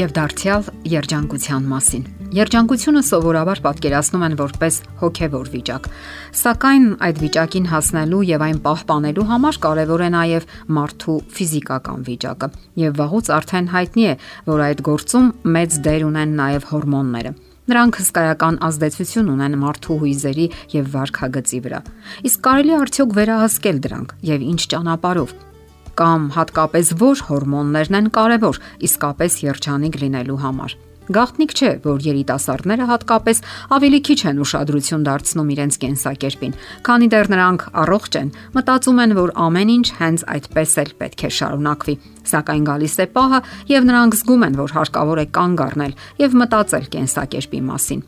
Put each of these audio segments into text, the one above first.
եւ դարձյալ երջանկության մասին։ Երջանկությունը սովորաբար պատկերացնում են որպես հոգեվոր վիճակ, սակայն այդ վիճակին հասնելու եւ այն պահպանելու համար կարեւոր է նաեւ մարդու ֆիզիկական վիճակը։ Եվ վաղուց արդեն հայտնի է, որ այդ գործում մեծ դեր ունեն նաեւ հորմոնները։ Նրանք հսկայական ազդեցություն ունեն մարդու հույզերի եւ վարքագծի վրա։ Իսկ կարելի արդյոք վերահսկել դրանք եւ ինչ ճանապարով կամ հատկապես որ հորմոններն են կարևոր իսկապես երջանիկ լինելու համար։ Գաղտնիք չէ, որ երիտասարդները հատկապես ավելի քիչ են ուշադրություն դարձնում իրենց կենսակերպին, քանի դեռ նրանք առողջ են, մտածում են, որ ամեն ինչ հենց այդպես էլ պետք է շարունակվի։ Սակայն գալիս է պահը, եւ նրանք զգում են, որ հարկավոր է կանգ առնել եւ մտածել կենսակերպի մասին։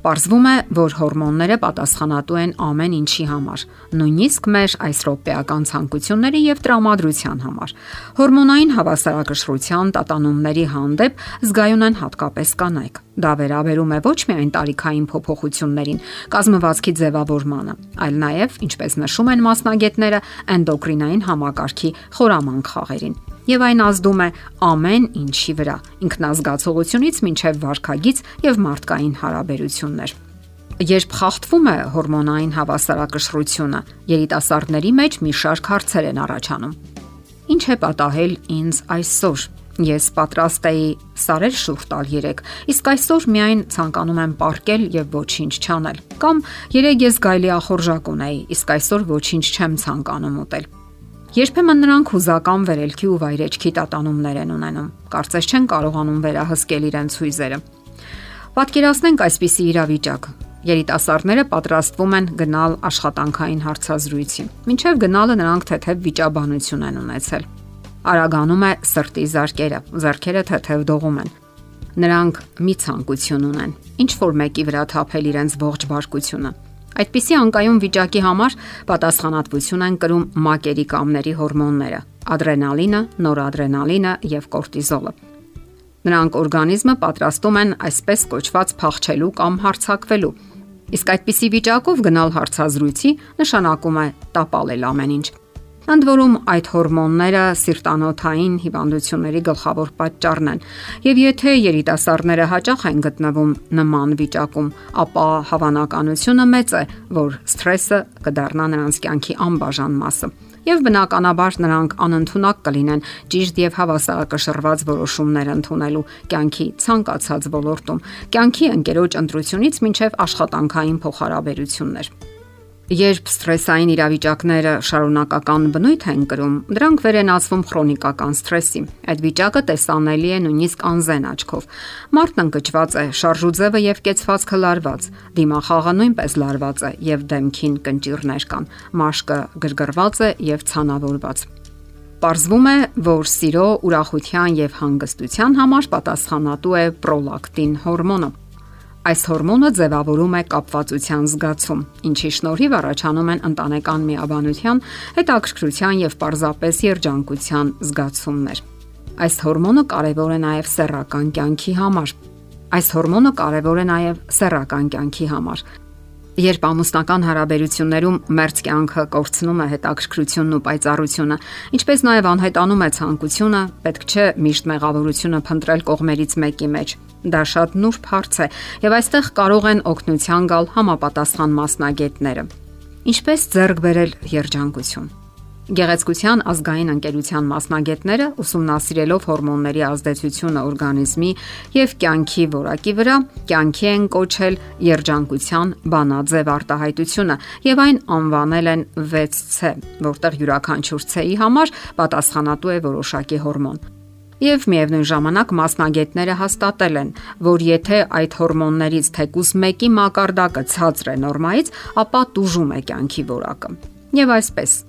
Պարզվում է, որ հորմոնները պատասխանատու են ամեն ինչի համար, նույնիսկ մեր այս ռոպեական ցանկությունների եւ տրամադրության համար։ Հորմոնային հավասարակշռության տատանումների հանդեպ զգայուն են հատկապես կանայք։ Դա վերաբերում է ոչ միայն տարիքային փոփոխություններին, կազմվածքի ձևավորմանը, այլ նաև, ինչպես նշում են մասնագետները, էնդոկրինային համակարգի խորամանկ խաղերին եւ այն ազդում է ամեն ինչի վրա՝ ինքնազգացողությունից մինչև վարքագից եւ մարդկային հարաբերություններ։ Երբ խախտվում է հորմոնային հավասարակշռությունը, երիտասարդների մեջ մի շարք հարցեր են առաջանում։ Ինչ է պատահել ինձ այսօր։ Ես պատրաստ էի սարեր շուրջ տալ 3, իսկ այսօր միայն ցանկանում եմ ապարկել եւ ոչինչ չանել։ Կամ երեք ես գայլի ախորժակ ունեի, իսկ այսօր ոչինչ չեմ ցանկանում ուտել։ Երբեմն նրանք հուզական վերելքի ու վայրեջքի տատանումներ են ունենում։ Կարծես չեն կարողանում վերահսկել իրենց հույզերը։ Պատկերացնենք այսպիսի իրավիճակ։ Երիտասարդները պատրաստվում են գնալ աշխատանքային հարցազրույցի։ Մինչև գնալը նրանք թեթև վիճաբանություն են ունեցել։ Արագանում է սրտի զարկերը, зәрքերը թեթև դողում են։ Նրանք մի ցանկություն ունեն՝ ինչ որ մեկի վրա թափել իրենց ողջ բարկությունը Այդպիսի անկայուն վիճակի համար պատասխանատվություն են կրում մակերի կամների հորմոնները՝ ադրենալինը, նորադրենալինը եւ կորտիզոլը։ Նրանք օրգանիզմը պատրաստում են այսպես կոչված փախչելու կամ հարցակվելու։ Իսկ այդպիսի վիճակով գնալ հարցազրույցի նշանակում է տապալել ամեն ինչ։ Ընդ որում այդ հորմոնները սիրտանոթային հիվանդությունների գլխավոր պատճառն են։ Եվ եթե երիտասարդները հաճախ են գտնվում նման վիճակում, ապա հավանականությունը մեծ է, որ սթրեսը կդառնա նրանց կյանքի անբաժան մասը եւ բնականաբար նրանք անընդունակ կլինեն ճիշտ եւ հավասարակշռված որոշումներ ընդունելու կյանքի ցանկացած ոլորտում, կյանքի ընկերոջ ընտրությունից մինչև աշխատանքային փոխհարաբերություններ։ Երբ սթրեսային իրավիճակները շարունակական բնույթ են կրում, դրանք վեր են ասվում քրոնիկական սթրեսի։ Այդ վիճակը տեսանելի է նույնիսկ անզեն աչքով։ Մարդն ընկճված է, շարժուձևը եւ կեցվածքը լարված, դիմախաղը նույնպես լարված է եւ դեմքին կնճիրներ կան, մաշկը գրգռված է եւ ցանավորված։ Պարզվում է, որ սիրո, ուրախության եւ հանգստության համար պատասխանատու է պրոլակտին հորմոնը Այս հորմոնը ձևավորում է կապվածության զգացում, ինչի շնորհիվ առաջանում են ընտանեկան միաբանության, հետաքրքրության եւ պարզապես երջանկության զգացումներ։ Այս հորմոնը կարևոր է նաև սեռական կյանքի համար։ Այս հորմոնը կարևոր է նաև սեռական կյանքի համար, Երբ ամուսնական հարաբերություններում մերձ կյանքը կորցնում է հետաքրքրությունն ու պայծառությունը, ինչպես նաև անհետանում է ցանկությունը, պետք չէ միշտ մեղավորությունը փնտրել կողմերից մեկի մեջ։ Դա շատ նուրբ հարց է, եւ այստեղ կարող են օգնության գալ համապատասխան մասնագետները։ Ինչպես ձեռք բերել երջանկություն։ Գեղեցկության ազգային ընկերության մասնագետները ուսումնասիրելով հորմոնների ազդեցությունը օրգանիզմի եւ կյանքի որակի վրա, կյանքի են կոչել երջանկության բանաձև արտահայտությունը եւ այն անվանել են 6C, որտեղ յուրաքանչյուր C-ի համար պատասխանատու է որոշակի հորմոն։ Եվ միևնույն ժամանակ մասնագետները հաստատել են, որ եթե այդ հորմոններից թեկուս մեկի մակարդակը ցածր է նորմայից, ապա տուժում է կյանքի որակը։ Եվ այսպես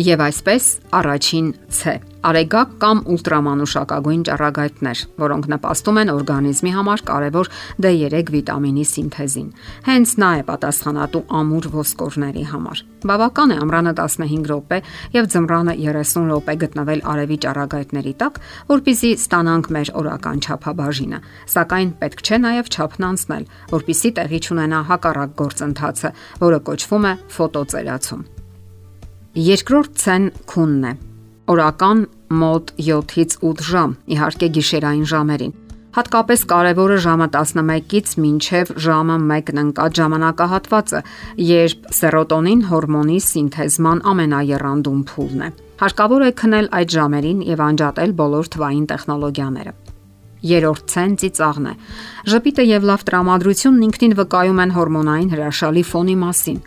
Եվ այսպես առաջին C. Արեգակ կամ ուլտրամանուշակագույն ճառագայթներ, որոնք նպաստում են օրգանիզմի համար կարևոր D3 վիտամինի սինթեզին։ Հենց նա է պատասխանատու ամուր ոսկորների համար։ Բավական է ամռանը 15 րոպե եւ ձմռանը 30 րոպե գտնվել արևի ճառագայթների տակ, որpիսի ստանանք մեր օրական չափաբաժինը։ Սակայն պետք չէ նաեւ չափն անցնել, որpիսի տեղի ունենա հակառակ գործընթացը, որը կոչվում է ֆոտոծերացում։ Երկրորդ ցեն քունն է։ Օրական մոտ 7-ից 8 ժամ, իհարկե գիշերային ժամերին։ Հատկապես կարևորը ժամը 11-ից մինչև ժամը 1-ն ընկած ժամանակահատվածը, երբ սերոտոնին հորմոնի սինթեզման ամենաեռանդուն փուլն է։ Հարկավոր է քնել այդ ժամերին եւ անջատել բոլոր թվային տեխնոլոգիաները։ Երորդ ցեն ծիծաղն է։ Ժպիտը եւ լավ տրամադրությունն ինքնին վկայում են հորմոնային հրաշալի ֆոնի մասին։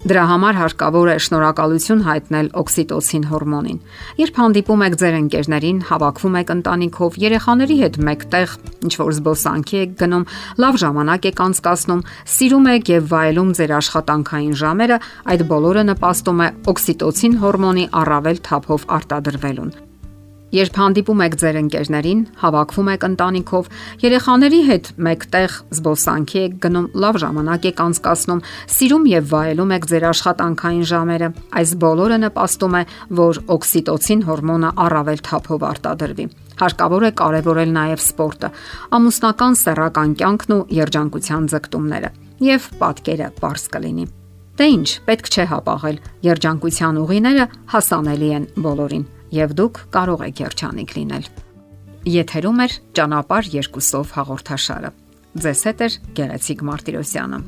Դրա համար հարկավոր է շնորհակալություն հայտնել օքսիտոցին հորմոնին։ Երբ հանդիպում եք ձեր ընկերներին, հավաքվում եք ընտանիքով, երեխաների հետ մեկտեղ, ինչ որ զբոսանքի եք գնում, լավ ժամանակ եք անցկасնում, սիրում եք եւ վայելում ձեր աշխատանքային ժամերը, այդ բոլորը նպաստում է օքսիտոցին հորմոնի առավել թափով արտադրվելուն։ Երբ հանդիպում եք ձեր ընկերներին, հավաքվում եք ընտանիքով, երեխաների հետ մեկտեղ զբոսանքի եք գնում, լավ ժամանակ եք անցկасնում, սիրում եւ վայելում եք ձեր աշխատանքային ժամերը, այս բոլորը նպաստում է, որ օքսիտոցին հորմոնը առավել թափով արտադրվի։ Հարկավոր է կարևորել նաեւ սպորտը, ամուսնական սեռական կյանքն ու երջանկության ձգտումները եւ պատկերը པարս կլինի։ Դե ի՞նչ, պետք չէ հապաղել։ Երջանկության ուղիները հասանելի են բոլորին եւ դուք կարող եք երջանիկ լինել։ Եթերում է ճանապար երկուսով հաղորդաշարը։ Ձեզ հետ է Գեղեցիկ Մարտիրոսյանը։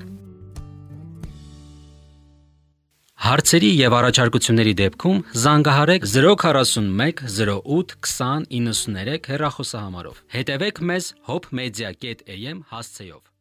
Հարցերի եւ առաջարկությունների դեպքում զանգահարեք 041 08 20 93 հեռախոսահամարով։ Հետևեք մեզ hopmedia.am հասցեով։